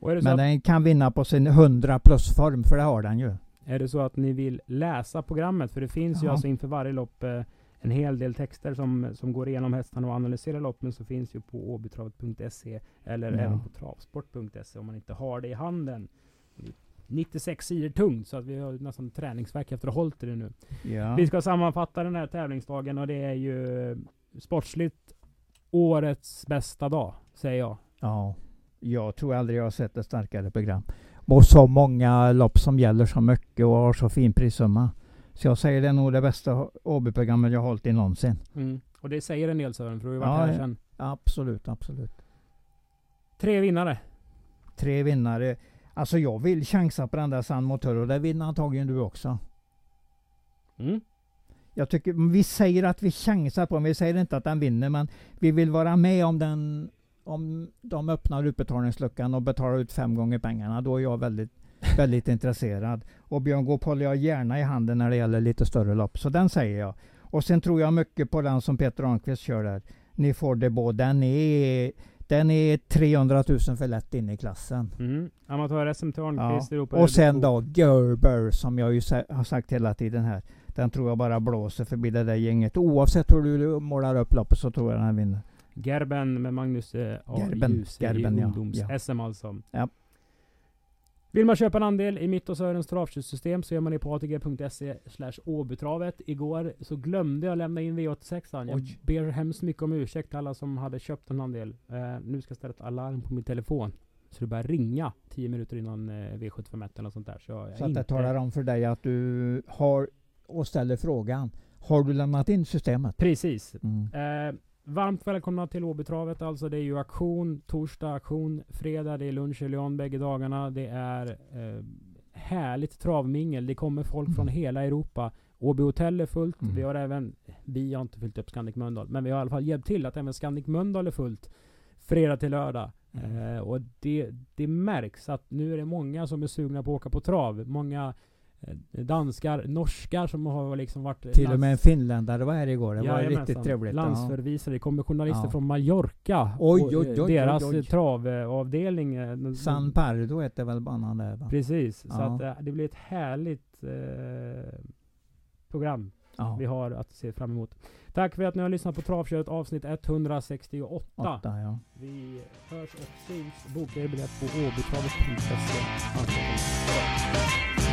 Men att, den kan vinna på sin 100 plus form för det har den ju. är det så att ni vill läsa programmet? För det finns ju Ja. alltså inför varje lopp eh, en hel del texter som, som går igenom hästarna och analyserar loppen. Så finns ju på åbytravet.se eller Ja. även på travsport.se om man inte har det i handen. 96 sidor tungt så att vi har nästan träningsverk efter att ha hållit i det nu. Ja. Vi ska sammanfatta den här tävlingsdagen och det är ju sportsligt årets bästa dag, säger jag. ja. Jag tror aldrig jag har sett ett starkare program. Och så många lopp som gäller så mycket och har så fin prissumma. Så jag säger det är nog det bästa Åby-programmet jag har hållit i någonsin. Och det säger en del Sören, för du har ju varit Ja, här sedan. Absolut, absolut. Tre vinnare. Tre vinnare. Alltså jag vill chansa på den där San Motor och det vinner antagligen du också. Mm. Jag tycker, vi säger att vi chansar på den, vi säger inte att den vinner men vi vill vara med om den om de öppnar utbetalningsluckan och betalar ut fem gånger pengarna, då är jag väldigt, väldigt intresserad. Och Björn Goop håller jag gärna i handen när det gäller lite större lopp, så den säger jag. Och sen tror jag mycket på den som Peter Ahnqvist kör där. Ni får det båda. Den är, den är 300 000 för lätt in i klassen. Mm. Amatör-SM till Ja. Arnqvist, Europa Och sen då Gerber som jag ju har sagt hela tiden här. Den tror jag bara blåser förbi det där gänget. Oavsett hur du målar upp loppet så tror jag den vinner. Gerben med Magnus eh. Gerben, Gerben, i ja. ungdoms-SM alltså. Ja. Vill man köpa en andel i mitt och Sörens travsystem så gör man det på atg.se slash åbytravet. Igår så glömde jag lämna in V86an. Jag Oj. ber hemskt mycket om ursäkt till alla som hade köpt en andel. Eh, nu ska jag ställa ett alarm på min telefon. Så det börjar ringa 10 minuter innan eh, V751 eller något sånt där. Så, jag Så att inte... det talar om för dig att du har och ställer frågan. Har du lämnat in systemet? Precis. Mm. Eh, varmt välkomna till Åbytravet alltså. Det är ju auktion, torsdag auktion, fredag det är lunch i Lyon bägge dagarna. Det är eh, härligt travmingel. Det kommer folk från hela Europa. Åby hotell är fullt. Mm. Vi har även, vi har inte fyllt upp Scandic Mölndal, men vi har i alla fall hjälpt till att även Scandic Mölndal är fullt. Fredag till lördag. Mm. Eh, och det, det märks att nu är det många som är sugna på att åka på trav. Många danskar, norskar som har liksom varit Till och med en finländare var här igår. Det var riktigt trevligt. Landsförvisare. Det kommer journalister Ja. från Mallorca. Oj, och, oj, eh, oj, Deras oj, oj. travavdelning. eh, San Pardo heter väl banan där va? Precis. Så Ja. att eh, det blir ett härligt eh, program Ja. vi har att se fram emot. Tack för att ni har lyssnat på Travkött avsnitt 168. Åtta, ja. Vi hörs och syns. Boka er biljett på åbytravet.se. Ansökan.